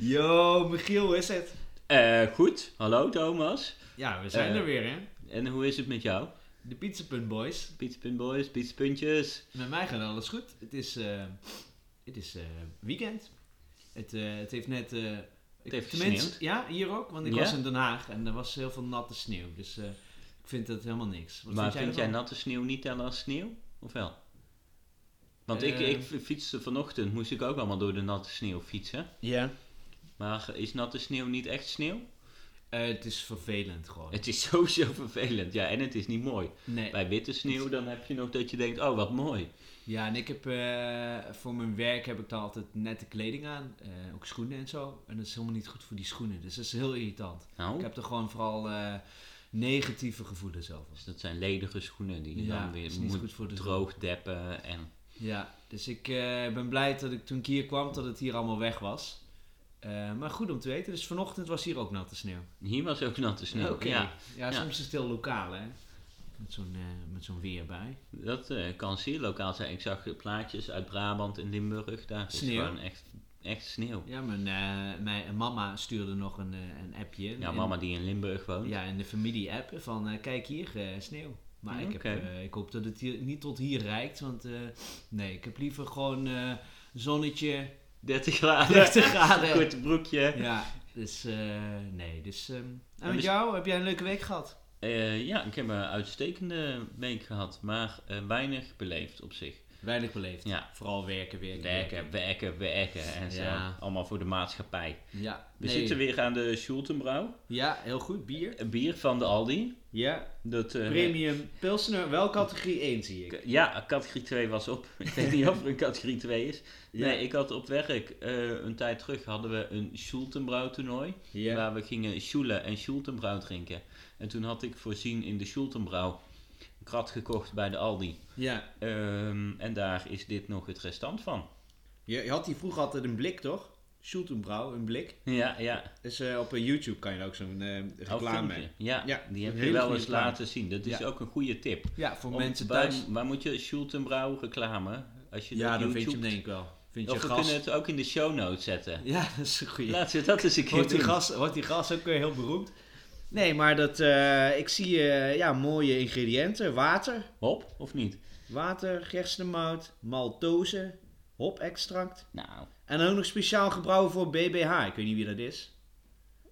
Yo, Michiel, hoe is het? Eh, goed, hallo Thomas. Ja, we zijn Eh. er weer, hè? En hoe is het met jou? De Pizzapunt Boys. Pizza Boys, pizzapuntjes. Met mij gaat alles goed. Het is, eh, het is eh, weekend. Het, het heeft net... ik- heeft tenminste, gesneeuwd. Ja, hier ook. Want ik was in Den Haag en er was heel veel natte sneeuw. Dus ik vind dat helemaal niks. Wat maar vind jij, natte sneeuw niet tellen als sneeuw? Of wel? Want ik, ik fietste vanochtend, moest ik ook allemaal door de natte sneeuw fietsen. Ja. Maar is natte sneeuw niet echt sneeuw? Eh, het is vervelend gewoon. Het is sowieso vervelend, ja, en het is niet mooi. Nee. Bij witte sneeuw dan heb je nog dat je denkt, oh wat mooi. Ja, en ik heb eh, voor mijn werk heb ik dan altijd nette kleding aan. eh, ook schoenen en zo. En dat is helemaal niet goed voor die schoenen. Dus dat is heel irritant. Nou, Ik heb er gewoon vooral negatieve gevoelens over. dus dat zijn ledige schoenen die je Ja, dan weer moet de droog deppen en... Ja, dus ik ben blij dat ik toen ik hier kwam, dat het hier allemaal weg was. Eh, maar goed om te weten, dus vanochtend was hier ook natte sneeuw. Hier was ook natte sneeuw, ja. Ja, soms is het heel lokaal, hè. Met zo'n eh, met zo'n weerbui. Dat eh, kan zeer lokaal zijn. Ik zag plaatjes uit Brabant en Limburg. Daar is Sneeuw? gewoon echt, echt sneeuw. Ja, mijn, mijn mama stuurde nog een, een appje. Ja, in- mama die in Limburg woont. Ja, in de familie-app van kijk hier, sneeuw. Maar ik, heb, ik hoop dat het hier, niet tot hier reikt, want nee, ik heb liever gewoon zonnetje, 30 graden. 30 graden. Kort broekje. Ja, dus eh, nee. Dus, ehm, en met dus- jou, heb jij een leuke week gehad? Eh, ja, ik heb een uitstekende week gehad. Maar eh, weinig beleefd op zich. Weinig beleefd. Ja. Vooral werken, werken, Werken, werken, werken. En zo. Ja. Allemaal voor de maatschappij. Ja, We nee. zitten weer aan de Schultenbrouw. Ja, heel goed. Bier. Een bier van de Aldi. Ja. Dat, eh, Premium Pilsner, wel categorie 1 zie ik. Ja, categorie 2 was op. Ik weet niet of er een categorie 2 is. Ja. Nee, ik had op werk eh, een tijd terug hadden we een Schultenbrouw toernooi. Ja. Waar we gingen Schule en Schultenbrouw drinken. En toen had ik voorzien in de Schultenbrouw een krat gekocht bij de Aldi. Ja. Ehm, en daar is dit nog het restant van. Je, je had die vroeger altijd een blik, toch? Schultenbrouw, een blik. Ja, ja. Dus eh, op eh, YouTube kan je ook zo'n eh, Oh, reclame. Ja, Ja, die heb je wel goede eens reclame. laten zien. Dat is Ja. ook een goede tip. Ja, voor Om- mensen thuis. waar moet je Schultenbrouw reclame? Als je Ja, dat dan vind je hem denk ik wel. Vind je Of we gas. kunnen het ook in de show notes zetten. Ja, dat is een goeie. Laten we dat eens een keer Wordt die, gas, wordt die gas ook weer heel beroemd? Nee, maar dat, ik zie ja, mooie ingrediënten. Water, Hop, of niet? water, gerstemout, maltose, hop-extract. Nou, En ook nog speciaal gebrouwen voor BBH. Ik weet niet wie dat is.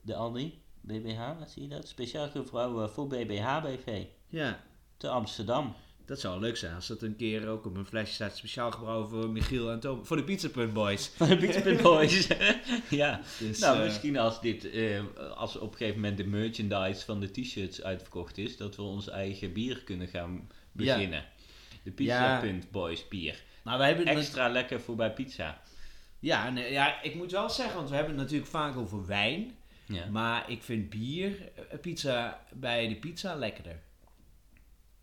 de Aldi, BBH, wat zie je dat? Speciaal gevrouwen voor BBH BV. Ja, Te Amsterdam. dat zou leuk zijn als dat een keer ook op een flesje staat. Speciaal gebrouwen voor Michiel en Tom. Voor de Pizza Punt Boys. Van de Pizza Boys. ja. Dus, Nou, eh, misschien als dit, eh, als op een gegeven moment de merchandise van de t-shirts uitverkocht is, dat we ons eigen bier kunnen gaan beginnen. De Pizza Ja. Punt Boys bier. Nou, wij hebben Extra lekker voor bij pizza. Ja, nee, ja, ik moet wel zeggen, want we hebben het natuurlijk vaak over wijn. Ja. Maar ik vind bier, eh, pizza bij de pizza lekkerder.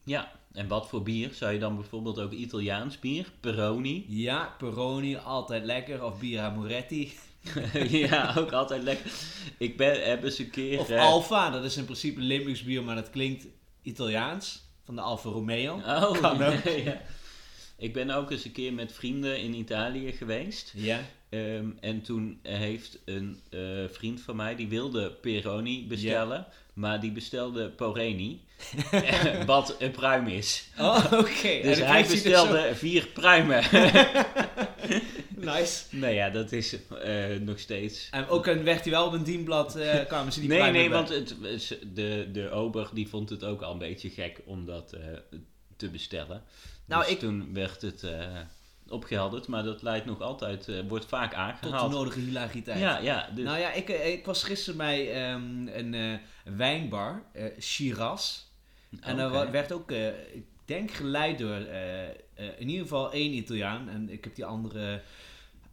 ja, en wat voor bier? Zou je dan bijvoorbeeld ook Italiaans bier? Peroni? Ja, Peroni, altijd lekker. Of Bira Moretti. ja, ook altijd lekker. Ik ben, heb eens een keer... Of eh, Alfa, dat is in principe Limburgs bier, maar dat klinkt Italiaans. Van de Alfa Romeo. Oh, Kan ook. ja. Ik ben ook eens een keer met vrienden in Italië geweest. Ja. Ehm, en toen heeft een eh, vriend van mij, die wilde Peroni bestellen, maar die bestelde Poreni, wat een pruim is. Oh, oké. Dus hij dus bestelde vier pruimen. Nice. nou ja, dat is eh, nog steeds... En ook een, werd hij wel op een dienblad, eh kwamen ze die Nee, pruimen nee, want het, de, de ober die vond het ook al een beetje gek om dat te bestellen. Nou, dus ik- toen werd het eh, opgehelderd, maar dat leidt nog altijd, eh, wordt vaak Tot aangehaald. de nodige hilariteit. Ja, ja, dus, Nou ja, ik, eh, ik was gisteren bij ehm, een wijnbar, Shiraz. En daar wa- werd ook, ik denk geleid door in ieder geval één Italiaan. En ik heb die andere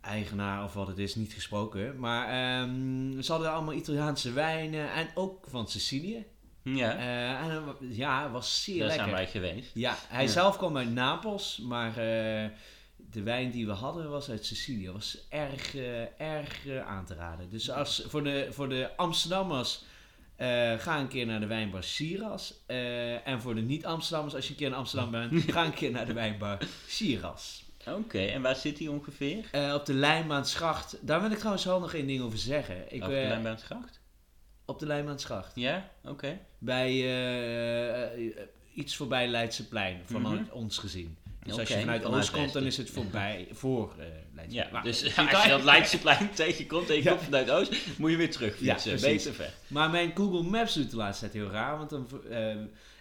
eigenaar of wat het is niet gesproken. Maar ehm, ze hadden allemaal Italiaanse wijnen en ook van Sicilië. Ja, Eh, en ja, was zeer daar lekker. zijn wij geweest. Ja, hij Ja. zelf kwam uit Napels, maar eh, de wijn die we hadden was uit Sicilië. Was erg, eh, erg aan te raden. Dus als, voor, de, voor de Amsterdammers, ga een keer naar de wijnbar Siras. En voor de niet-Amsterdammers, als je een keer in Amsterdam bent, ga een keer naar de wijnbar Siras. Oké, en waar zit hij ongeveer? Op de Lijnbaanschacht. Daar wil ik trouwens wel nog één ding over zeggen. Ik, Op de Lijnbaansgracht? Op de Lijnbaanschacht. Ja, oké. Bij eh, eh, iets voorbij Leidseplein, vanuit Mhm. ons gezien. Dus als je vanuit Oost komt, dan is het voorbij, voor eh Leidseplein. Ja, Maar- dus als je dat Leidseplein tegenkomt en je Ja. komt vanuit Oost, moet je weer terug fietsen. Beter ver. Maar mijn Google Maps doet de laatste tijd heel raar. Want dan,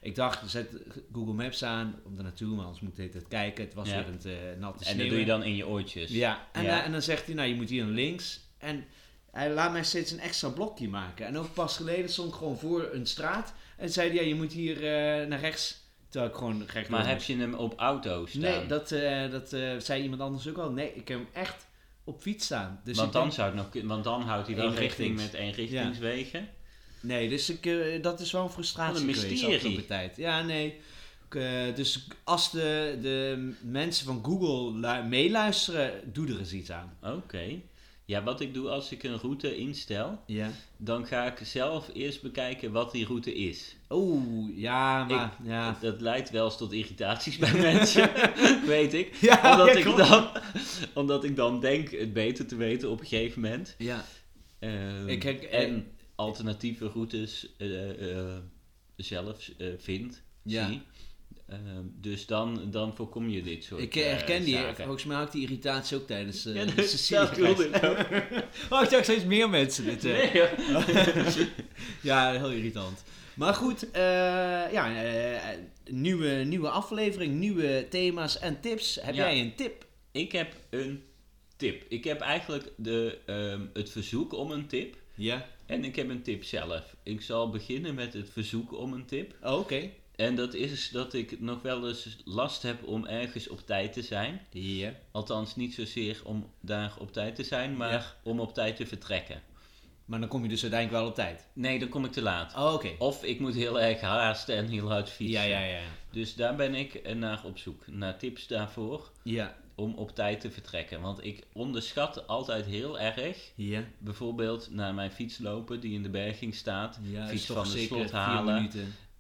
ik dacht, zet Google Maps aan om er naartoe, maar anders moet ik het kijken. Het was weer een uh, natte En sneeuw. dat doe je dan in je oortjes. Ja, en, Ja. en dan zegt hij, nou je moet hier naar links. En hij laat mij steeds een extra blokje maken. En ook pas geleden stond ik gewoon voor een straat. En zei hij, ja je moet hier eh, naar rechts. Terwijl ik gewoon recht Maar heb je hem op auto staan? Nee, dat, eh, dat eh, zei iemand anders ook al. Nee, ik heb hem echt op fiets staan. Dus want, dan denk- zou het nog want dan houdt hij wel Eenrichtings. met eenrichtingswegen. Nee, dus ik, dat is wel een frustratie een mysterie. tijd. Ja, nee. Dus als de, de mensen van Google lu- meeluisteren, doe er eens iets aan. Oké. Ja, wat ik doe als ik een route instel, Ja. dan ga ik zelf eerst bekijken wat die route is. Oeh, ja, maar... ja. Dat leidt wel eens tot irritaties bij mensen, weet ik. Ja, omdat, ik klopt. dan, omdat ik dan denk het beter te weten op een gegeven moment. Ja. Ehm, Ik heb- en alternatieve routes eh, eh, zelf eh, vind, Ja. zie. Ehm, dus dan, dan voorkom je dit soort Ik eh, herken die, zaken. volgens mij had die irritatie ook tijdens eh Ja, de Sicilië dat ik. Oh, ik steeds meer mensen dit. eh. Nee. Ja, heel irritant. Maar goed, eh, ja, eh, nieuwe, nieuwe aflevering, nieuwe thema's en tips. Heb Ja. jij een tip? Ik heb een tip. Ik heb eigenlijk de, ehm, het verzoek om een tip. Ja. En ik heb een tip zelf. Ik zal beginnen met het verzoek om een tip. Oh, oké. En dat is dat ik nog wel eens last heb om ergens op tijd te zijn. Althans, niet zozeer om daar op tijd te zijn, maar Ja. om op tijd te vertrekken. Maar dan kom je dus uiteindelijk wel op tijd. Nee, dan kom ik te laat. Oh, oké. Of ik moet heel erg haasten en heel hard fietsen. Ja, ja, ja. Dus daar ben ik naar op zoek. Naar tips daarvoor Ja. om op tijd te vertrekken. Want ik onderschat altijd heel erg. Ja. Bijvoorbeeld naar mijn fiets lopen die in de berging staat. Ja, fiets van de zeker slot vier halen.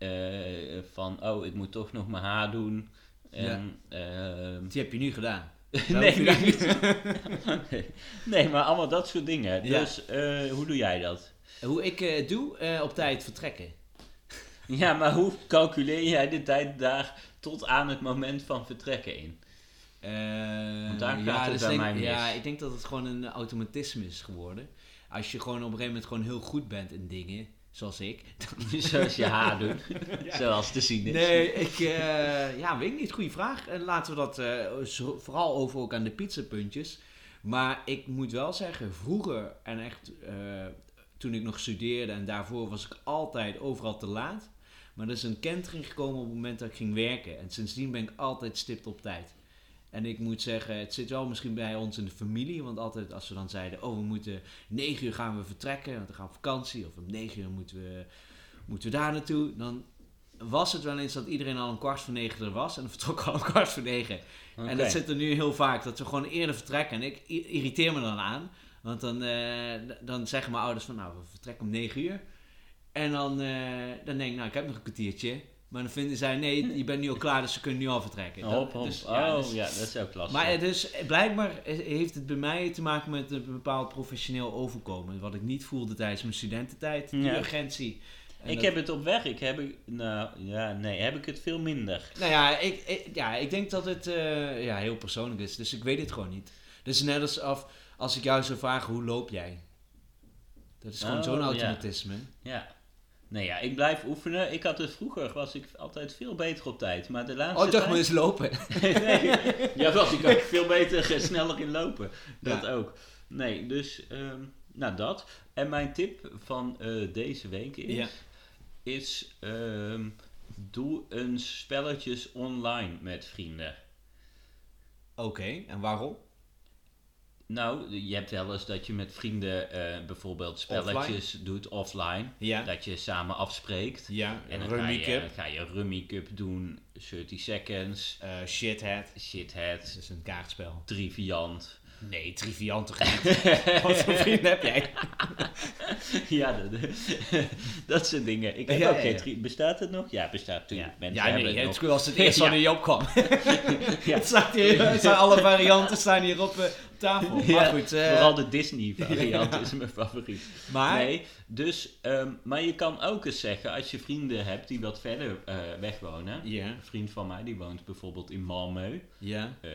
Minuten. eh, van, oh, ik moet toch nog mijn haar doen. En, ehm, Die heb je nu gedaan. nee, je niet. nee, maar allemaal dat soort dingen. Dus eh, hoe doe jij dat? Hoe ik eh, doe, eh, op tijd vertrekken. Ja, maar hoe calculeer jij de tijd daar tot aan het moment van vertrekken in? Eh, Want daar gaat ja, het dus bij mij mis. Ja, ik denk dat het gewoon een automatisme is geworden. Als je gewoon op een gegeven moment gewoon heel goed bent in dingen, zoals ik. Zoals je haar doet, zoals te zien is. Nee, ik, eh, ja, weet ik niet. Goeie vraag. En laten we dat eh, vooral over ook aan de pizzapuntjes. Maar ik moet wel zeggen, vroeger en echt eh, toen ik nog studeerde en daarvoor was ik altijd overal te laat. Maar er is een kentering gekomen op het moment dat ik ging werken. En sindsdien ben ik altijd stipt op tijd. En ik moet zeggen, het zit wel misschien bij ons in de familie. Want altijd als we dan zeiden, oh we moeten 9 uur gaan we vertrekken. Want we gaan op vakantie. Of om 9 uur moeten we, moeten we daar naartoe. Dan was het wel eens dat iedereen al een kwart voor negen er was. En dan vertrok al een kwart voor negen. En dat zit er nu heel vaak, dat we gewoon eerder vertrekken. En ik irriteer me dan aan. Want dan, eh, dan zeggen mijn ouders van, nou, we vertrekken om 9 uur. En dan, eh, dan denk ik, nou, ik heb nog een kwartiertje. Maar dan vinden zij, nee, je bent nu al klaar, dus ze kunnen nu al vertrekken. Dat- Hop, hop. dus, oh, dus- ja, dat is ook lastig. Maar is, blijkbaar heeft het bij mij te maken met een bepaald professioneel overkomen. Wat ik niet voelde tijdens mijn studententijd, die Ja. urgentie. En ik dat- heb het op heb ik, nou ja, nee, heb ik het veel minder. Nou ja, ik, ik- ja, ik denk dat het eh, ja, heel persoonlijk is. Dus ik weet het gewoon niet. Dus net als als ik jou zou vragen, hoe loop jij? Dat is gewoon Oh, zo'n ja. automatisme. Ja. Nee, ja, ik blijf oefenen. Ik had het vroeger, was ik altijd veel beter op tijd. Maar de laatste Oh, ik dacht tijd... maar eens lopen. nee, ja, was ik ook veel beter, eh, sneller in lopen. Dat Ja. ook. Nee, dus, ehm, nou dat. En mijn tip van eh, deze week is, Ja. is ehm, doe een spelletjes online met vrienden. Oké, en waarom? Nou, je hebt wel eens dat je met vrienden eh, bijvoorbeeld spelletjes doet offline. Ja. Dat je samen afspreekt. Ja, En dan Rummy ga je, Cup. ga je Rummy Cup doen, 30 seconds, eh, shithead. shithead, Dat is een kaartspel. triviant. Nee, triviant toch niet? Wat voor vrienden heb jij? Ja, dat, dat soort dingen. Ik heb Ja, ook ja, geen Bestaat het nog? Ja, bestaat natuurlijk. Ja, ja nee, het was het eerste je opkwam. Ja. het, staat hier, het zijn alle varianten staan hier op eh, tafel. Maar Ja, goed, eh, Vooral de Disney variant Ja. is mijn favoriet. maar Nee, dus, ehm, maar je kan ook eens zeggen, als je vrienden hebt die wat verder eh, weg wonen. Ja, Een vriend van mij die woont bijvoorbeeld in Malmö. ja. eh,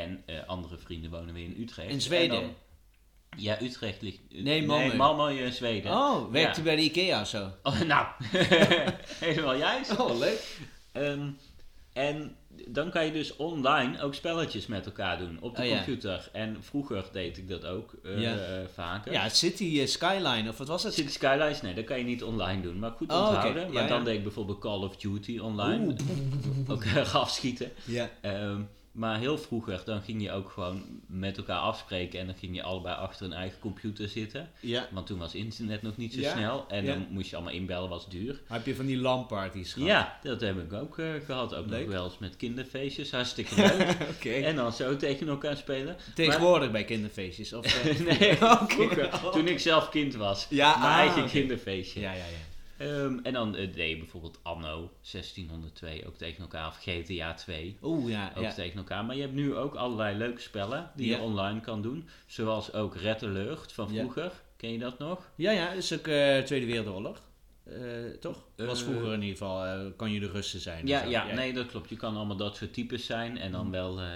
en eh, andere vrienden wonen weer in Utrecht. In Zweden? En dan- ja, Utrecht ligt... Nee, Malmö. Nee, Malmö in Zweden. Oh, werkt Ja. u bij de Ikea of zo? Oh, nou, helemaal juist. Oh, leuk. Ehm, en dan kan je dus online ook spelletjes met elkaar doen op de Oh, ja. computer. En vroeger deed ik dat ook eh, Ja. eh, vaker. Ja, City eh, Skyline, of wat was het? City Skylines, nee, dat kan je niet online doen. Maar goed Oh, onthouden. Maar dan deed ik bijvoorbeeld Call of Duty online. Ook erg afschieten. Ja. Ehm, maar heel vroeger, dan ging je ook gewoon met elkaar afspreken. En dan ging je allebei achter een eigen computer zitten. Ja. Want toen was internet nog niet zo Ja, snel. En ja. dan moest je allemaal inbellen, was duur. Heb je van die LAN-parties gehad? Ja, dat heb ik ook eh, gehad. Ook Leuk. nog wel eens met kinderfeestjes. Hartstikke leuk. En dan zo tegen elkaar spelen. Tegenwoordig bij kinderfeestjes? Of, eh, nee, vroeger, toen ik zelf kind was. Ja, Mijn ah, eigen oké. kinderfeestje. Ja, ja, ja. Ehm, en dan eh, deed je bijvoorbeeld Anno 1602 ook tegen elkaar. Of GTA 2 Oeh, ja, ook ja. tegen elkaar. Maar je hebt nu ook allerlei leuke spellen die Ja. je online kan doen. Zoals ook Red Alert van Ja. vroeger. Ken je dat nog? Ja, ja, dat is ook eh, Tweede Wereldoorlog. Eh, toch? was vroeger in ieder geval, kan je de Russen zijn. Ja, ja, nee, dat klopt. Je kan allemaal dat soort types zijn en dan wel eh,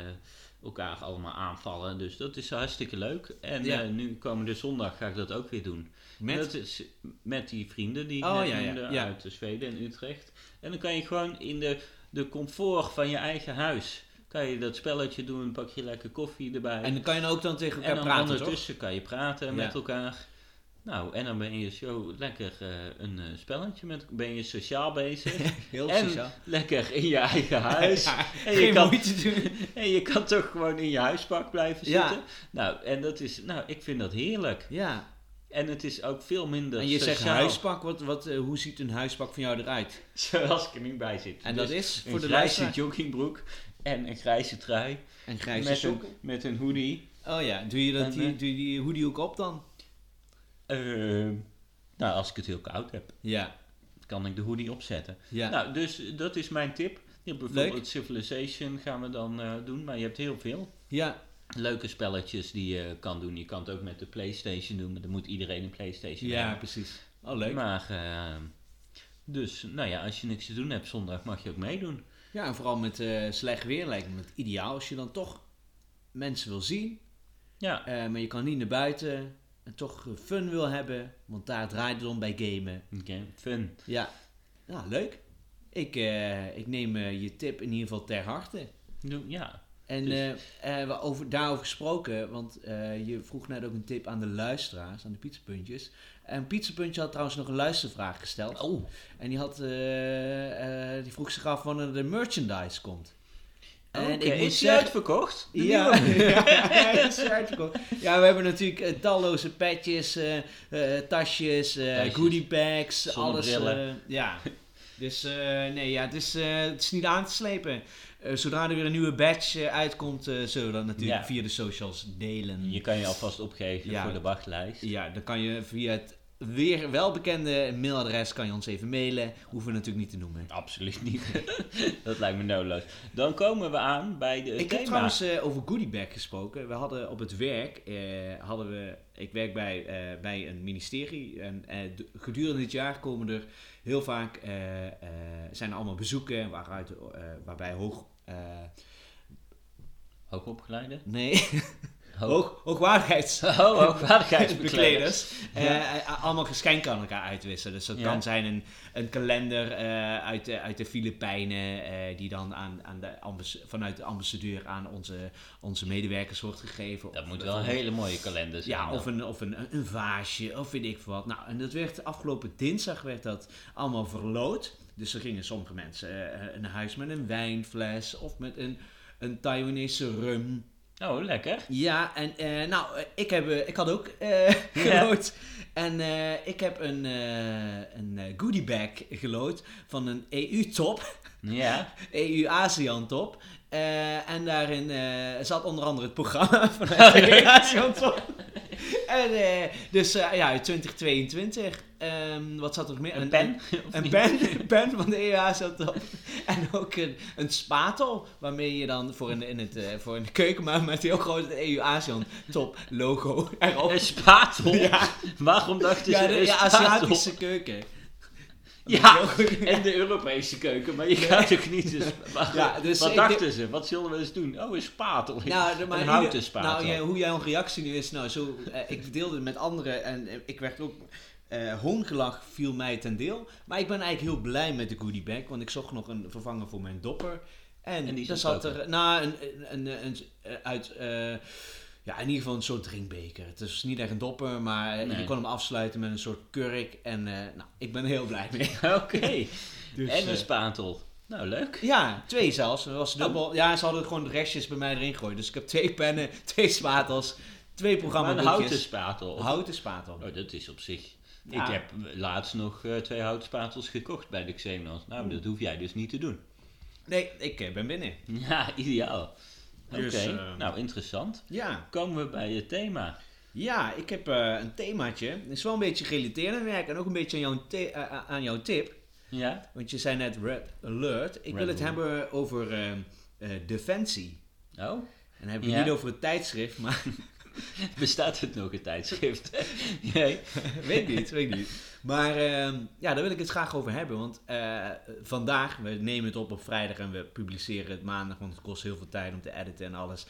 elkaar allemaal aanvallen. Dus dat is hartstikke leuk. En nu komende zondag ga ik dat ook weer doen. Met? Dat is met die vrienden die ik Oh, ja, ja, ja. uit Zweden en Utrecht. En dan kan je gewoon in de, de comfort van je eigen huis, kan je dat spelletje doen, pak je lekker koffie erbij. En dan kan je ook dan tegen En elkaar dan praten, toch? ondertussen kan je praten Ja. met elkaar. Nou, en dan ben je zo lekker eh, een eh, spelletje met, ben je sociaal bezig. Heel en sociaal. lekker in je eigen huis. Ja, en, je geen kan, moeite doen. en je kan toch gewoon in je huispak blijven Ja. zitten. Nou, en dat is, nou, ik vind dat heerlijk. Ja, En het is ook veel minder en je zegt sociaal, huispak, wat, wat, eh, hoe ziet een huispak van jou eruit? Zoals ik er nu bij zit. En Dus dat is een voor de grijze luisteraar joggingbroek en een grijze trui. en grijze met, een, met een hoodie. Oh ja, doe je, dat, En, die, eh, doe je die hoodie ook op dan? Eh, nou, als ik het heel koud heb, Ja, kan ik de hoodie opzetten. ja. Nou, dus dat is mijn tip. Je hebt Leuk. bijvoorbeeld Civilization gaan we dan eh, doen, maar je hebt heel veel. ja. Leuke spelletjes die je kan doen. Je kan het ook met de Playstation doen, maar dan moet iedereen een Playstation ja, hebben. precies. Oh, leuk. Maar, eh, dus, nou ja, als je niks te doen hebt zondag, mag je ook meedoen. Ja, en vooral met eh, slecht weer lijkt me het ideaal als je dan toch mensen wil zien, Ja, eh, maar je kan niet naar buiten en toch eh, fun wil hebben, want daar draait het om bij gamen. oké, fun. Ja, nou, leuk. Ik, ik neem je tip in ieder geval ter harte. Doe- Ja, En Dus- eh, eh, we over, daarover gesproken, want eh, je vroeg net ook een tip aan de luisteraars, aan de pizzapuntjes. En Pizzapuntje had trouwens nog een luistervraag gesteld. Oh. En die, had, eh, die vroeg zich af wanneer de merchandise komt. en ik is zeggen- uitverkocht? De Ja, ja, is uitverkocht. ja, we hebben natuurlijk talloze petjes, tasjes, goodie bags, alles. ja, dus nee, ja, het is, het is niet aan te slepen. Eh, zodra er weer een nieuwe badge eh, uitkomt, eh, zullen we dat natuurlijk Ja. via de socials delen. Je kan je alvast opgeven Ja. voor de wachtlijst. Ja, dan kan je via het weer welbekende mailadres kan je ons even mailen. Hoeven we natuurlijk niet te noemen. Absoluut niet. dat lijkt me noodloos. Dan komen we aan bij de Ik thema. heb trouwens over goodiebag gesproken. We hadden op het werk, hadden we, ik werk bij, bij een ministerie en de- gedurende dit jaar komen er heel vaak, zijn er allemaal bezoeken waaruit, waarbij hoog, eh, Hoogopgeleide? nee, Hoog. hoog, hoogwaardigheids... Oh, hoogwaardigheidsbekleders. Bekleders. Eh, eh, allemaal geschenken aan elkaar uitwisselen. Dus dat Ja. kan zijn een, een kalender uit, de, uit de Filipijnen, die dan aan, aan de vanuit de ambassadeur aan onze, onze medewerkers wordt gegeven. Dat Of moet wel een hele mooie kalender zijn. Ja, dan. of, een, of een, een vaasje, of weet ik wat. Nou, en dat werd afgelopen dinsdag werd dat allemaal verloot. Dus er gingen sommige mensen eh, naar huis met een wijnfles of met een, een Taiwanese rum. Oh, lekker. Ja, en eh, nou, eh, ik, heb, ik had ook gelood. En ik heb een, een eh, goodiebag gelood van een EU-top, Ja. EU-ASEAN-top. En daarin zat onder andere het programma vanuit de EU-ASEAN-top. En, dus ja, 2022. Ehm, wat zat er nog meer? Een pen? Een pen, een pen van de EA zat erop. En ook een, een spatel, waarmee je dan voor in, in, het, eh, voor in de keuken, maar met heel groot het EU Asian top logo erop. Een spatel? Ja. Waarom dachten Ja, ze de een ja, spatel? Aziatische keuken. Ja, en de Europese keuken, maar je gaat toch niet... Maar, Ja, dus wat dachten ze? Wat zullen we eens doen? Oh, een spatel. Nou, de, maar een houten spatel. Nou, jij- hoe jouw reactie nu is, nou, zo, eh, ik deelde het met anderen en eh, ik werd ook, eh hoongelach viel mij ten deel. Maar ik ben eigenlijk heel blij met de goodie bag, want ik zocht nog een vervanger voor mijn dopper. En, En die daar zat er, nou, een, een, een, een- eh, uit, eh, ja, in ieder geval een soort drinkbeker. Het is niet echt een dopper, maar Nee. je kon hem afsluiten met een soort kurk. En, nou, ik ben er heel blij mee. Oké. Dus, en een spatel. Nou, leuk. ja, twee zelfs. Dat was dubbel. Ja, ze hadden gewoon de restjes bij mij erin gegooid. Dus ik heb twee pennen, twee spatels, twee Maar een houten spatel. Houten spatel. Oh, dat is op zich... Ja. Ik heb laatst nog eh, twee houten spatels gekocht bij de Xenos. Nou, dat hoef jij dus niet te doen. Nee, ik eh, ben binnen. Ja, ideaal. Oké, Dus, eh, nou interessant. Ja, Komen we bij het thema. ja ik heb een themaatje. Het is wel een beetje gerelateerd aan werk en ook een beetje aan jouw, aan jouw tip. Ja? Want je zei net Red Alert. Ik Red wil het Alert. hebben over defensie. Oh, En dan heb ik Ja. het niet over het tijdschrift, maar bestaat het nog een tijdschrift? nee. weet niet, weet niet. Maar ehm, ja, daar wil ik het graag over hebben. Want eh, vandaag, we nemen het op op vrijdag en we publiceren het maandag, want het kost heel veel tijd om te editen en alles.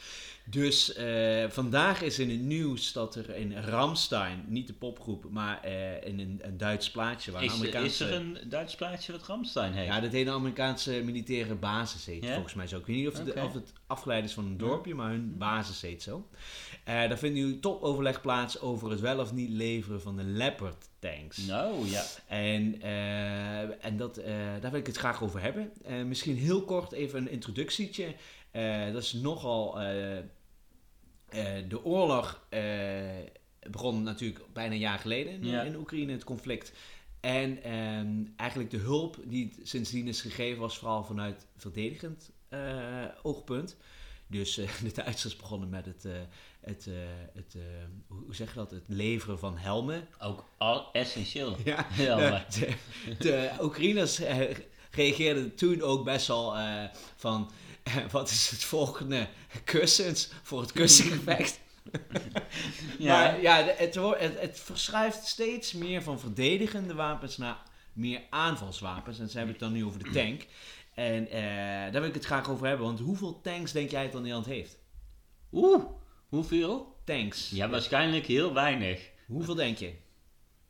Dus eh, vandaag is in het nieuws dat er in Ramstein, niet de popgroep, maar eh, in een, een Duits plaatje waar Is, Amerikaanse... is er een Duits plaatje wat Ramstein heeft? Ja, dat heet een Amerikaanse militaire basis heet volgens mij zo. Ik weet niet of het, of het afgeleid is van een dorpje, maar hun basis heet zo. Eh daar vindt nu topoverleg plaats over het wel of niet leveren van de Leopard tanks. Nou, ja. En, eh, en dat, eh, daar wil ik het graag over hebben. Eh, misschien heel kort even een introductietje. Eh, dat is nogal... eh, de oorlog eh, begon natuurlijk bijna een jaar geleden in, Ja. in Oekraïne, het conflict. En ehm, eigenlijk de hulp die sindsdien is gegeven was vooral vanuit verdedigend eh, oogpunt. Dus de Duitsers begonnen met het, het, het hoe zeg je dat, het leveren van helmen. Ook al essentieel. Ja, de, de, de Oekraïners reageerden toen ook best wel van... wat is het volgende? Kussens voor het kussengevecht. Ja. Maar ja, het, het verschuift steeds meer van verdedigende wapens naar meer aanvalswapens. En ze hebben het dan nu over de tank. En eh, daar wil ik het graag over hebben. Want hoeveel tanks denk jij dat Nederland heeft? Oeh, hoeveel? Tanks. Ja, waarschijnlijk heel weinig. Hoeveel denk je?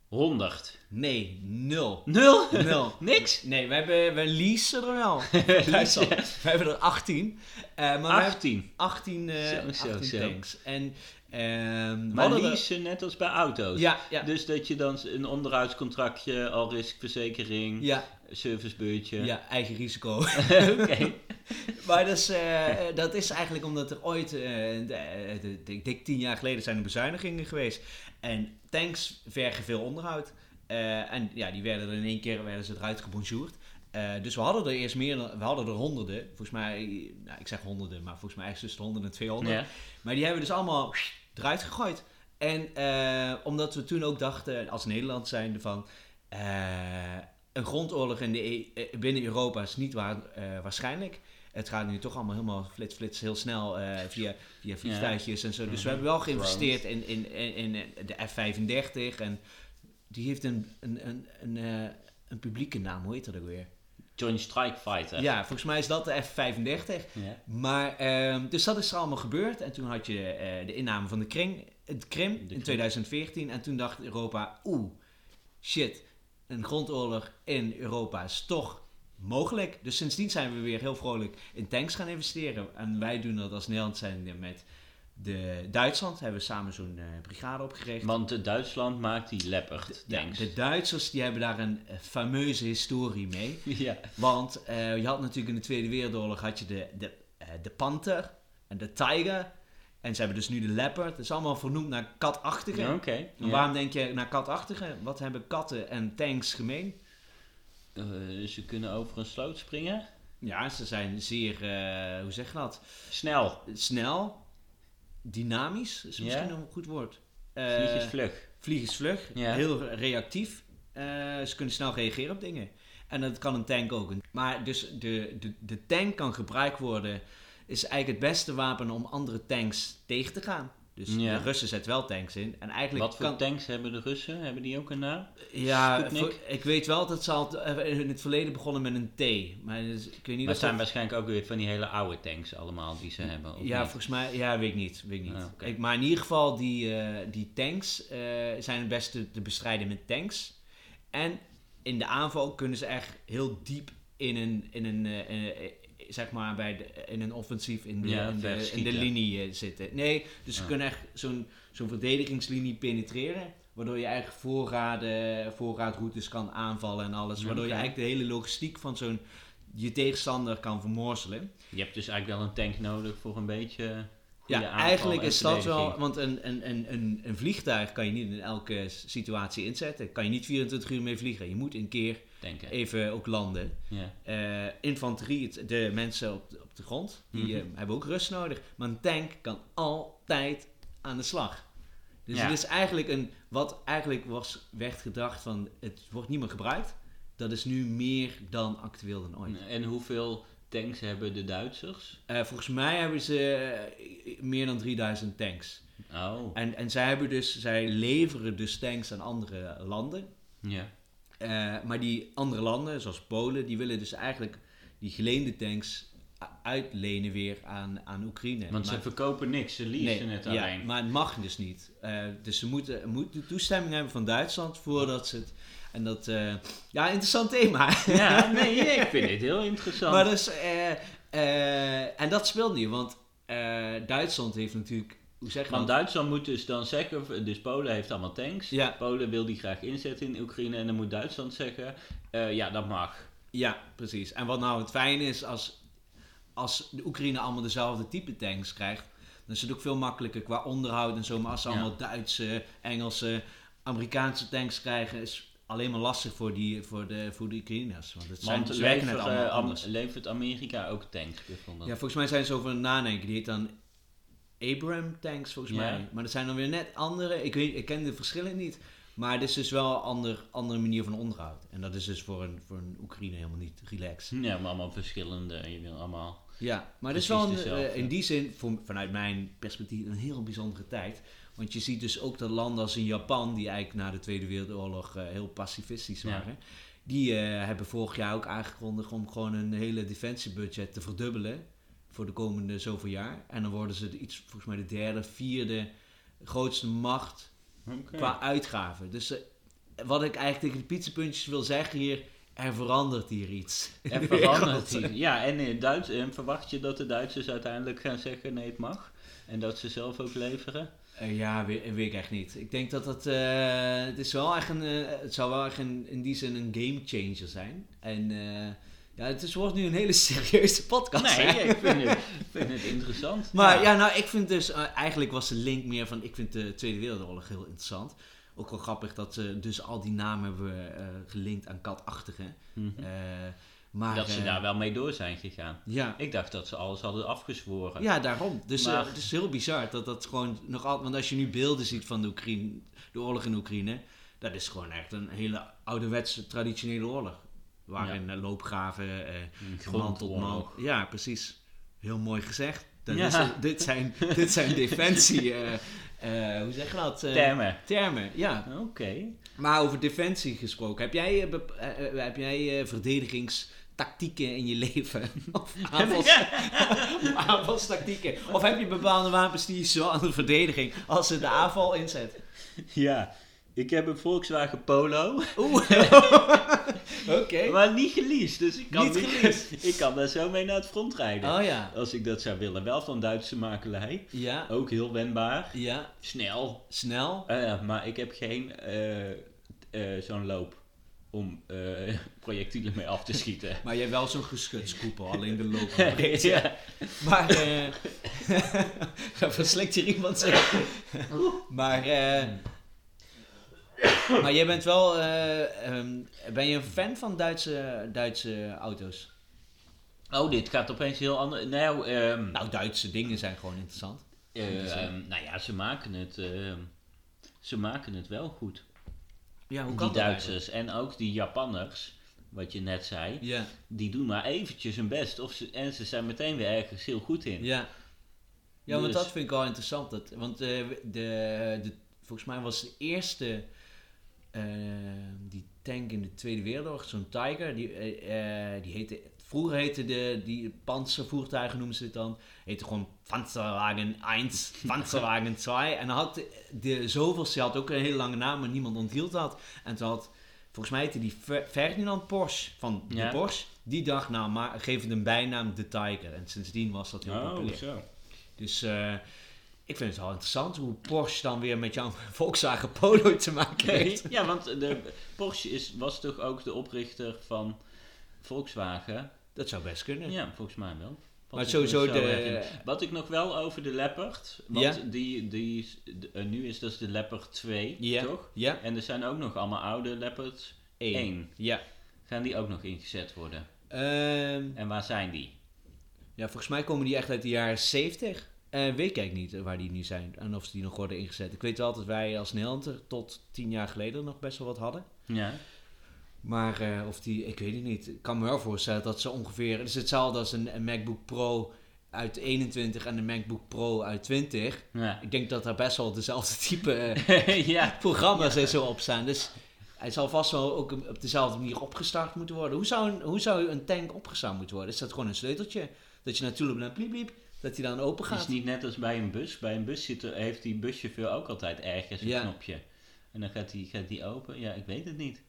100. Nee, nul. Nul? Nul. Niks? Nee, we, hebben, we leasen er wel. Duitsland. We hebben er 18. Eh, maar we hebben 18. 18, eh, Zo, zo, 18 zo. tanks. En, we Maar leasen net als bij auto's. Ja, ja, Dus dat je dan een onderhoudscontractje, al riskverzekering, ja, servicebeurtje. ja, eigen risico. Oké. maar dat is, eh, dat is eigenlijk omdat er ooit, eh, de- ik denk tien jaar geleden zijn er bezuinigingen geweest. En tanks vergen veel onderhoud. Eh, en ja, die werden er in één keer werden ze eruit gebonjourd. Eh, dus we hadden er eerst meer dan, we hadden er honderden. Volgens mij, nou, ik zeg honderden, maar volgens mij ergens tussen de 100 en 200. Ja. Maar die hebben we dus allemaal eruit gegooid. En eh, omdat we toen ook dachten, als Nederland zijnde van... eh, een grondoorlog in de, E- eh, binnen Europa is niet waar, eh, waarschijnlijk. Het gaat nu toch allemaal helemaal flits, flits, heel snel eh, via, via vliegtuigjes en zo. Dus we hebben wel geïnvesteerd in, in, in, in de F-35. En die heeft een, een, een, een, een publieke naam, hoe heet dat ook weer? Joint Strike Fighter. Ja, volgens mij is dat de F-35. Ja. Maar, ehm, dus dat is er allemaal gebeurd. En toen had je de inname van de Krim, in Krim. 2014. En toen dacht Europa, oeh, shit, een grondoorlog in Europa is toch mogelijk. Dus sindsdien zijn we weer heel vrolijk in tanks gaan investeren. En wij doen dat als Nederland zijn met de Duitsland. Hebben we samen zo'n eh, brigade opgericht. Want Duitsland maakt die Leopard Ja, tanks. de Duitsers die hebben daar een eh, fameuze historie mee. Ja. Want eh, je had natuurlijk in de Tweede Wereldoorlog had je de, de, de Panther en de Tiger. En ze hebben dus nu de Leopard. Het is allemaal vernoemd naar katachtige. Ja, waarom denk je naar katachtige? Wat hebben katten en tanks gemeen? Eh, ze kunnen over een sloot springen. Ja, ze zijn zeer, eh, hoe zeg je dat? Snel. Snel, dynamisch is Ja. misschien een goed woord. Vliegensvlug. vliegensvlug, Ja. heel reactief. Ze kunnen snel reageren op dingen. En dat kan een tank ook. Maar dus de, de, de tank kan gebruikt worden, is eigenlijk het beste wapen om andere tanks tegen te gaan. Dus Ja. de Russen zetten wel tanks in. En eigenlijk Wat voor kan, tanks hebben de Russen? Hebben die ook een naam? Ja, voor- ik weet wel dat ze al eh, in het verleden begonnen met een T. Maar dus, ik weet niet Maar het zijn dat- waarschijnlijk ook weer van die hele oude tanks allemaal die ze hebben. Ja, niet? volgens mij, ja, weet ik niet. Weet ik niet. Ah, ik, maar in ieder geval, die, eh, die tanks eh, zijn het beste te bestrijden met tanks. En in de aanval kunnen ze echt heel diep in een, in een zeg maar, bij de, in een offensief in de, Ja, in de, in de linie eh, zitten. Nee, dus ze kunnen echt zo'n zo'n verdedigingslinie penetreren. Waardoor je eigenlijk voorraden, voorraadroutes kan aanvallen en alles. Waardoor je eigenlijk de hele logistiek van zo'n je tegenstander kan vermorzelen. Je hebt dus eigenlijk wel een tank nodig voor een beetje Ja, eigenlijk en is dat wel, want een, een, een, een, een vliegtuig kan je niet in elke situatie inzetten. Kan je niet 24 uur mee vliegen. Je moet een keer Denken. even ook landen. Eh, infanterie, de mensen op de, op de grond, die Mhm. eh, hebben ook rust nodig. Maar een tank kan altijd aan de slag. Dus Ja. het is eigenlijk een, wat eigenlijk was, werd gedacht van, het wordt niet meer gebruikt. Dat is nu meer dan actueel dan ooit. En hoeveel tanks hebben de Duitsers? Eh, volgens mij hebben ze eh, meer dan 3000 tanks. Oh, En, en zij, hebben dus, zij leveren dus tanks aan andere landen. ja. Eh, maar die andere landen, zoals Polen, die willen dus eigenlijk die geleende tanks uitlenen weer aan, aan Oekraïne. Want ze verkopen niks, ze leasen het ja, alleen. maar het mag dus niet. Eh, dus ze moeten, moeten toestemming hebben van Duitsland voordat ze het... En dat... eh, ja, interessant thema. Ja, nee, ik vind dit heel interessant. maar dus... eh, en dat speelt niet, want Duitsland heeft natuurlijk... Hoe zeg je Want? Duitsland moet dus dan zeggen, dus Polen heeft allemaal tanks. Ja. Polen wil die graag inzetten in Oekraïne en dan moet Duitsland zeggen, ja dat mag. Ja, precies. En wat nou het fijne is, als, als de Oekraïne allemaal dezelfde type tanks krijgt, dan is het ook veel makkelijker qua onderhoud en zo. Maar als ze Ja. allemaal Duitse, Engelse, Amerikaanse tanks krijgen, is alleen maar lastig voor, die, voor, de, voor de Oekraïners. Want het zijn, ze werken levert, allemaal eh, anders. levert Amerika ook tanks? Ja, volgens mij zijn ze over het nadenken. Die heet dan Abraham tanks, volgens Ja. mij. Maar dat zijn dan weer net andere. Ik, weet, ik ken de verschillen niet. Maar het is dus wel een ander, andere manier van onderhoud. En dat is dus voor een, voor een Oekraïne helemaal niet relaxed. Ja, maar allemaal verschillende, je wil allemaal... Ja, maar het is wel een, dezelfde. eh, in die zin, voor, vanuit mijn perspectief, een heel bijzondere tijd. Want je ziet dus ook dat landen als in Japan, die eigenlijk na de Tweede Wereldoorlog eh, heel pacifistisch Ja. waren, die eh, hebben vorig jaar ook aangekondigd om gewoon een hele defensiebudget te verdubbelen voor de komende zoveel jaar. En dan worden ze de iets, volgens mij de derde, vierde grootste macht qua uitgaven. Dus wat ik eigenlijk tegen de pizzapuntjes wil zeggen hier, er verandert hier iets. De verandert die. Ja, en in Duits, en verwacht je dat de Duitsers uiteindelijk gaan zeggen nee, het mag? En dat ze zelf ook leveren? Eh, ja, weet, weet ik echt niet. Ik denk dat het, eh, het is wel echt een, eh, het zou wel echt een, in die zin een game changer zijn. En eh, ja, het is, wordt nu een hele serieuze podcast. Nee, ik vind het, vind het interessant. Maar ja. nou, ik vind dus, eh, eigenlijk was de link meer van, ik vind de Tweede Wereldoorlog heel interessant. Ook wel grappig dat ze dus al die namen hebben eh, gelinkt aan katachtigen. Mhm. Eh, maar, dat ze eh, daar wel mee door zijn gegaan. Ja, Ik dacht dat ze alles hadden afgezworen. Ja, daarom. Dus eh, het is heel bizar dat dat gewoon nog altijd... Want als je nu beelden ziet van de, Oekraïne, de oorlog in Oekraïne... Dat is gewoon echt een hele ouderwetse, traditionele oorlog. Waarin eh, loopgraven, eh Een man tot man... Ja, precies. Heel mooi gezegd. Dat Ja. is, dit, zijn, dit zijn defensie... eh, eh, hoe zeg je dat? Eh, Termen. Termen, ja. Oké. Maar over defensie gesproken. Heb jij, heb jij verdedigingstactieken in je leven? of aanvals, aanvalstactieken? Of heb je bepaalde wapens die je zo aan de verdediging als ze de aanval inzet? Ja, ik heb een Volkswagen Polo. Oeh, oké. Maar niet geleased, dus ik kan, Niet niet ik kan daar zo mee naar het front rijden. Oh ja. Als ik dat zou willen. Wel van Duitse makelij. Ja, Ook heel wendbaar. ja. Snel. Snel. Eh, maar ik heb geen eh, eh, zo'n loop om projectielen mee af te schieten. Maar jij hebt wel zo'n geschutskoepel, alleen de loop. ja. Maar, eh dan verslikt hier iemand zo. maar, eh maar jij bent wel, eh, ehm, ben je een fan van Duitse, Duitse auto's? Oh, dit gaat opeens heel anders. Nou, ehm, Nou, Duitse dingen zijn gewoon interessant. die ehm, nou ja, ze maken het. ze maken het wel goed. Ja, hoe Die kan dat Duitsers en ook die Japanners, wat je net zei, die doen maar eventjes hun best. Of ze, en ze zijn meteen weer ergens heel goed in. ja. Ja, want Dus- dat vind ik wel interessant. Dat, want eh, de, de, volgens mij was de eerste die tank in de Tweede Wereldoorlog, zo'n Tiger, die, eh, eh, die heette, vroeger heette de, die panzervoertuigen noemen ze het dan, heette gewoon Panzerwagen 1, Panzerwagen 2. En dan had de, de zoveelste had ook een hele lange naam, maar niemand onthield dat. En toen had, volgens mij heette die Fer- Ferdinand Porsche van de Ja. Porsche, die dacht, nou, maar geef het een bijnaam de Tiger. En sindsdien was dat heel Oh, populair. zo. Dus eh, ik vind het wel interessant hoe Porsche dan weer met jouw Volkswagen Polo te maken heeft. ja, want de Porsche is, was toch ook de oprichter van Volkswagen? Dat zou best kunnen. Ja, volgens mij wel. Wat Maar sowieso de-. Wat ik nog wel over de Leopard, want Ja? die, die, de- eh, nu is dat de Leopard 2, Ja. toch? Ja, En er zijn ook nog allemaal oude Leopards één. 1. Ja. Gaan die ook nog ingezet worden? Ehm, En waar zijn die? ja, volgens mij komen die echt uit de jaren 70. Eh weet ik niet waar die nu zijn en of ze die nog worden ingezet. Ik weet wel dat wij als Nederland er tot tien jaar geleden nog best wel wat hadden. Ja. Maar eh, of die, ik weet het niet. Ik kan me wel voorstellen dat ze ongeveer... Het is hetzelfde als een, een MacBook Pro uit 21 en een MacBook Pro uit 20. Ja. Ik denk dat daar best wel dezelfde type eh, ja. programma's en zo op staan. Dus hij zal vast wel ook op dezelfde manier opgestart moeten worden. Hoe zou een, hoe zou een tank opgestart moeten worden? Is dat gewoon een sleuteltje? Dat je natuurlijk naar bliep bliep, dat hij dan open Het is gaat? niet net als bij een bus. Bij een bus zit er, heeft die buschauffeur ook altijd ergens een Ja. knopje. En dan gaat die, gaat die open. Ja, ik weet het niet.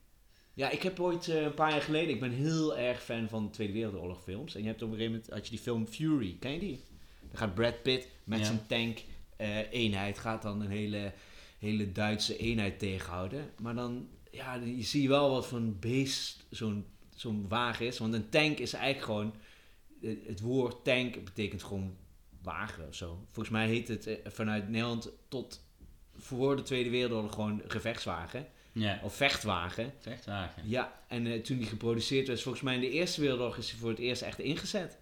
Ja, ik heb ooit eh, een paar jaar geleden, ik ben heel erg fan van Tweede Wereldoorlog films. En je hebt op een gegeven moment, had je die film Fury, ken je die? Dan gaat Brad Pitt met Ja. zijn tank eh, eenheid, gaat dan een hele, hele Duitse eenheid tegenhouden. Maar dan, ja, je ziet wel wat voor een beest zo'n zo'n wagen is. Want een tank is eigenlijk gewoon, eh, het woord tank betekent gewoon wagen of zo. Volgens mij heet het eh, vanuit Nederland tot voor de Tweede Wereldoorlog gewoon gevechtswagen. Ja, Of vechtwagen. vechtwagen. Ja, en eh, toen die geproduceerd werd, volgens mij in de Eerste Wereldoorlog is hij voor het eerst echt ingezet.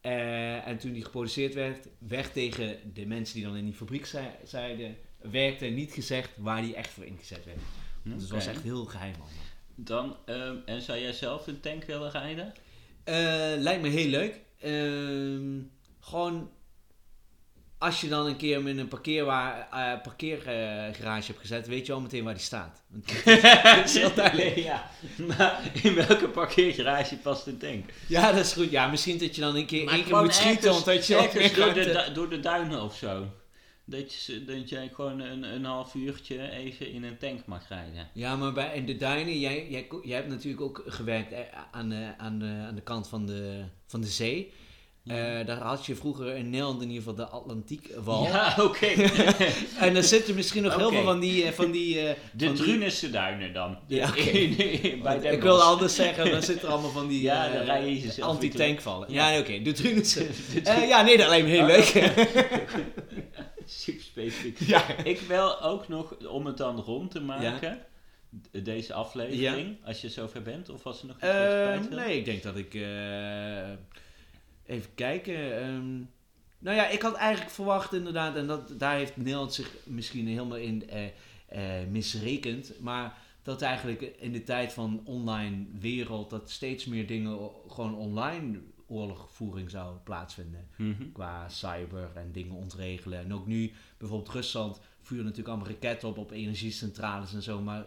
Eh, en toen die geproduceerd werd, werd tegen de mensen die dan in die fabriek zei- zeiden, werkte niet gezegd waar die echt voor ingezet werd. Dus het was echt heel geheim allemaal. Dan, ehm, en zou jij zelf een tank willen rijden? Lijkt me heel leuk. Ehm, gewoon als je dan een keer met een parkeerwa- eh, parkeergarage hebt gezet, weet je al meteen waar die staat. Want dat is heel duidelijk. ja, maar in welke parkeergarage past een tank? Ja, dat is goed. Ja, misschien dat je dan een keer, één keer moet schieten, ergens- omdat je ergens door, de, du- door de duinen of zo. Dat je, dat je gewoon een, een half uurtje even in een tank mag rijden. Ja, maar bij in de duinen, jij, jij, jij hebt natuurlijk ook gewerkt eh, aan de, aan de, aan de kant van de, van de zee. Eh, daar had je vroeger in Nederland in ieder geval de Atlantiekwal. Ja, oké. En er zitten misschien nog heel veel van die... eh, Van die eh, De van Drunense duinen dan. Ja, bij Den ik wilde anders zeggen, dan zitten er allemaal van die Ja, jezelf anti-tankvallen. Ja. Ja, oké, de Drunense. Ja, nee, dat lijkt me heel Oh, leuk. Super specifiek. ja. Ik wil ook nog, om het dan rond te maken, deze aflevering, als je zover bent, of was er nog iets wil? nee, ik denk dat ik... even kijken. ehm, nou ja, ik had eigenlijk verwacht inderdaad... En dat, daar heeft Nederland zich misschien helemaal in eh, eh, misrekend. Maar dat eigenlijk in de tijd van online wereld... dat steeds meer dingen gewoon online oorlogvoering zou plaatsvinden. Mhm. Qua cyber en dingen ontregelen. En ook nu, bijvoorbeeld Rusland... vuren natuurlijk allemaal raketten op op energiecentrales en zo. Maar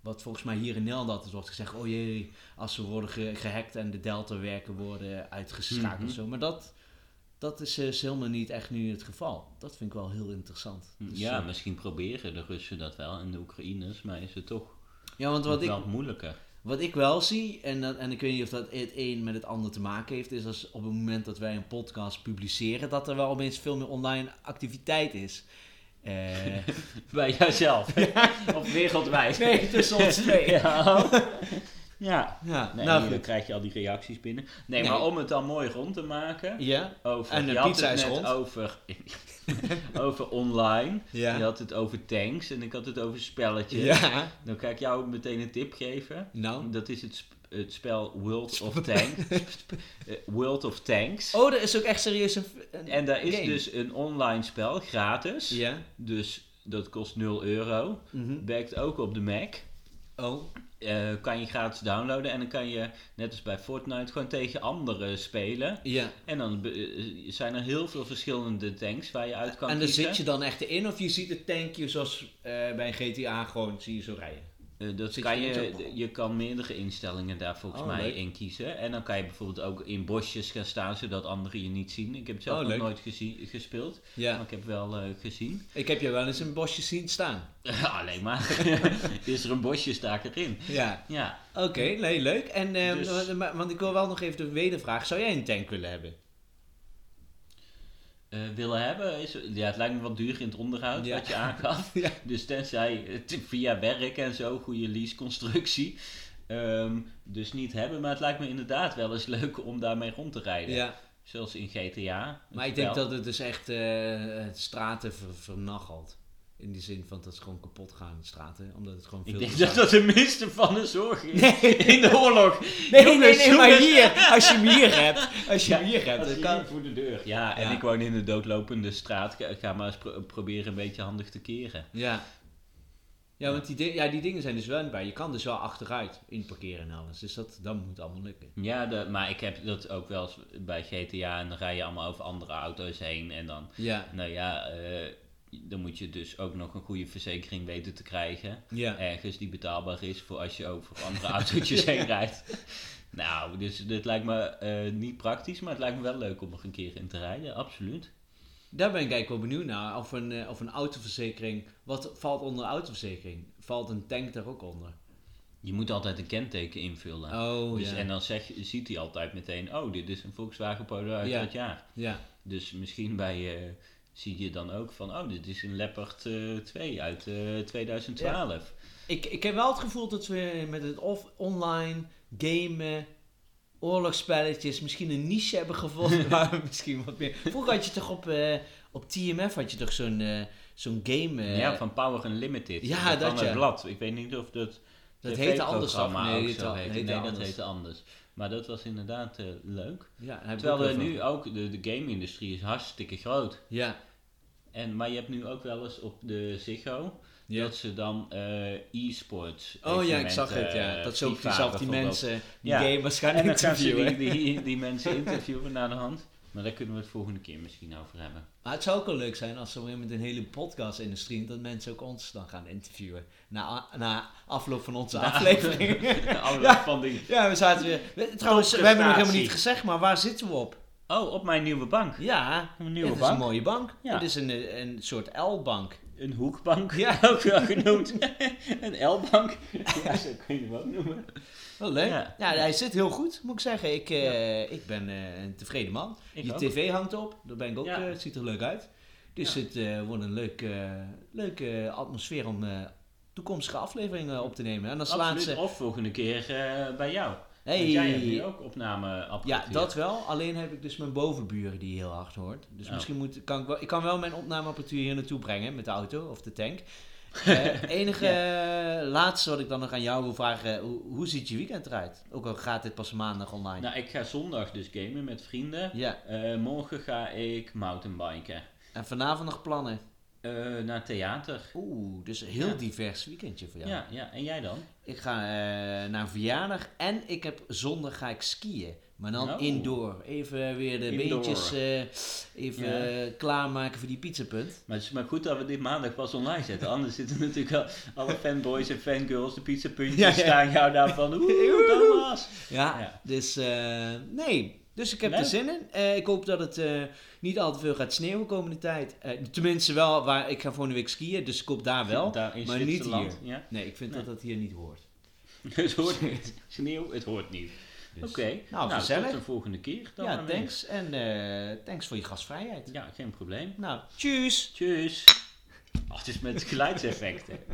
wat volgens mij hier in Nederland altijd wordt gezegd... oh jee, als we worden ge- gehackt en de Delta-werken worden uitgeschakeld of zo. Maar dat, dat is dus helemaal niet echt nu het geval. Dat vind ik wel heel interessant. Dus, ja, eh, misschien proberen de Russen dat wel en de Oekraïners, maar is het toch ja, want wat ik, wel moeilijker. wat ik wel zie, en, dat, en ik weet niet of dat het een met het ander te maken heeft... is als op het moment dat wij een podcast publiceren... dat er wel opeens veel meer online activiteit is. Eh, Bij jouzelf. of wereldwijd. nee, tussen ons twee. Ja. ja. Ja, Nee, nou dan krijg je al die reacties binnen. Nee, Nee. maar om het dan mooi rond te maken. Ja, Over, En de je had pizza het is net rond. over, over online. Ja. Je had het over tanks en ik had het over spelletjes. ja. Dan ga ik jou meteen een tip geven. Nou. Dat is het, het spel World of Tanks. Eh, World of Tanks. Oh, er is ook echt serieus een... een En daar is game. dus een online spel, gratis. Ja. Dus dat kost 0 euro. Mhm. Werkt ook op de Mac. Oh, Eh, kan je gratis downloaden en dan kan je, net als bij Fortnite, gewoon tegen anderen spelen. ja. En dan eh, zijn er heel veel verschillende tanks waar je uit kan En kiezen. zit je dan echt in of je ziet het tankje zoals eh, bij GTA gewoon zie je zo rijden? Eh, dat kan je je, kan meerdere instellingen daar volgens Oh, mij leuk. in kiezen. En dan kan je bijvoorbeeld ook in bosjes gaan staan, zodat anderen je niet zien. Ik heb het zelf Oh, nog leuk. nooit gezien, gespeeld, maar Ja. ik heb wel eh, gezien. Ik heb je wel eens in een bosje zien staan. Alleen maar. Is er een bosje, sta ik erin. Ja. Ja, Oké, nee, leuk. En, ehm, Dus- wa- maar- want ik wil wel nog even de wedervraag. Zou jij een tank willen hebben? Eh, willen hebben is... Ja, het lijkt me wat duur in het onderhoud, Ja. wat je aangaf. Ja. Dus tenzij het via werk en zo, goede leaseconstructie. ehm dus niet hebben, maar het lijkt me inderdaad wel eens leuk om daarmee rond te rijden. Ja. Zoals in GTA. Maar ik denk dat het dus echt eh, straten ver, vernachelt. In die zin van dat ze gewoon kapot gaan, de straten. Omdat het gewoon Ik veel denk te dat dat de minste van de zorg is. Nee. In de oorlog. Nee, nee, Jongens, nee, maar hier. Als je hem hier hebt. Als je Ja, hem hier hebt. Je kan... voor de deur. Ja, en Ja. ik woon in de doodlopende straat. Ga- Ga maar eens pro- proberen een beetje handig te keren. Ja. Ja, want die, di- ja, die dingen zijn dus wel bij. Je kan dus wel achteruit inparkeren en alles. Dus dat, dat moet allemaal lukken. Ja, de, maar ik heb dat ook wel eens bij GTA. En dan rij je allemaal over andere auto's heen. En dan, Ja. nou ja, eh, dan moet je dus ook nog een goede verzekering weten te krijgen. Ja. Ergens die betaalbaar is voor als je over andere autootjes heen rijdt. Nou, dus dit lijkt me eh, niet praktisch, maar het lijkt me wel leuk om er een keer in te rijden, absoluut. Daar ben ik eigenlijk wel benieuwd naar. Of een, eh, of een autoverzekering. Wat valt onder autoverzekering? Valt een tank daar ook onder? Je moet altijd een kenteken invullen. Oh, dus, ja. En dan zeg, je- ziet hij altijd meteen, oh, dit is een Volkswagen Polo uit Ja. dat jaar. Ja. Dus misschien bij, eh, zie je dan ook van, oh, dit is een Leopard eh 2 uit eh 2012. Ik, ik heb wel het gevoel dat we met het off online gamen, oorlogsspelletjes, misschien een niche hebben gevonden. waar misschien wat meer. Vroeger had je toch op, eh, op TMF had je toch zo'n eh, zo'n game. eh, ja, van Power Unlimited. Ja, van dat het ja. blad. Ik weet niet of dat Dat heette anders? TV-programma Nee, al- heette. heette Nee, dat heette anders. Maar dat was inderdaad eh, leuk. Ja, Terwijl er nu van. ook, de, de game-industrie is hartstikke groot. Ja. En, maar je hebt nu ook wel eens op de Ziggo dat ze dan eh, e-sports Oh ja, ik zag het, ja. Dat ze ook zelf die mensen, die Ja. gamers gaan En dan gaan ze interviewen. die, die, die mensen interviewen naar de hand. Maar daar kunnen we het volgende keer misschien over hebben. Maar het zou ook wel leuk zijn als we met een hele podcast-industrie, dat mensen ook ons dan gaan interviewen. Na, na afloop van onze aflevering. Alle Ja. van die... ja, we zaten weer. we- Trouwens, we hebben nog helemaal niet gezegd, maar waar zitten we op? Oh, op mijn nieuwe bank. Ja, Een nieuwe het is bank. een mooie bank. Ja. Het is een, een soort L-bank. Een hoekbank, Ja. ook wel genoemd. een L-bank. Ja, zo kun je hem ook noemen. Wel leuk. Ja. Ja. hij zit heel goed, moet ik zeggen. Ik, eh, ik ben eh, een tevreden man. Ik Je ook. tv hangt op, daar ben ik ook, eh, het ziet er leuk uit. Dus het wordt een leuk, leuke atmosfeer om toekomstige afleveringen op te nemen. En als Absoluut. laatste... Of volgende keer bij jou. Hey. Want jij hebt nu ook opnameapparatuur. Ja, dat wel. Alleen heb ik dus mijn bovenburen die heel hard hoort. Dus Oh. misschien moet, kan ik wel... Ik kan wel mijn opnameapparatuur hier naartoe brengen met de auto of de tank. Het enige eh, laatste wat ik dan nog aan jou wil vragen. Hoe, hoe ziet je weekend eruit? Ook al gaat dit pas maandag online. Nou, ik ga zondag dus gamen met vrienden. Ja. Eh, morgen ga ik mountainbiken. En vanavond nog plannen? Eh, naar theater. Oeh, dus een heel Ja. divers weekendje voor jou. Ja. ja, en jij dan? Ik ga eh, naar een verjaardag en ik heb zondag ga ik skiën. Maar dan Oh. indoor. Even weer de Indoor. beentjes eh, even Ja. klaarmaken voor die pizzapunt. Maar het is maar goed dat we dit maandag pas online zetten. Anders zitten natuurlijk al alle fanboys en fangirls, de pizzapuntjes, Ja, staan jou daar van. Oeh, Thomas! Ja, Ja. dus nee. Dus ik heb er zin in. Eh, ik hoop dat het eh, niet al te veel gaat sneeuwen komende tijd. Eh, tenminste wel, waar, ik ga volgende week skiën, dus ik hoop daar wel. Daar in maar niet hier. Ja. Nee, ik vind Nee. dat dat hier niet hoort. Het hoort niet. Sneeuw, het hoort niet. Dus. Oké, Nou, gezellig. tot de volgende keer dan. ja, thanks. En thanks voor je gastvrijheid. Ja, geen probleem. Nou, tjus! Tjus. Oh, het is met geluidseffecten.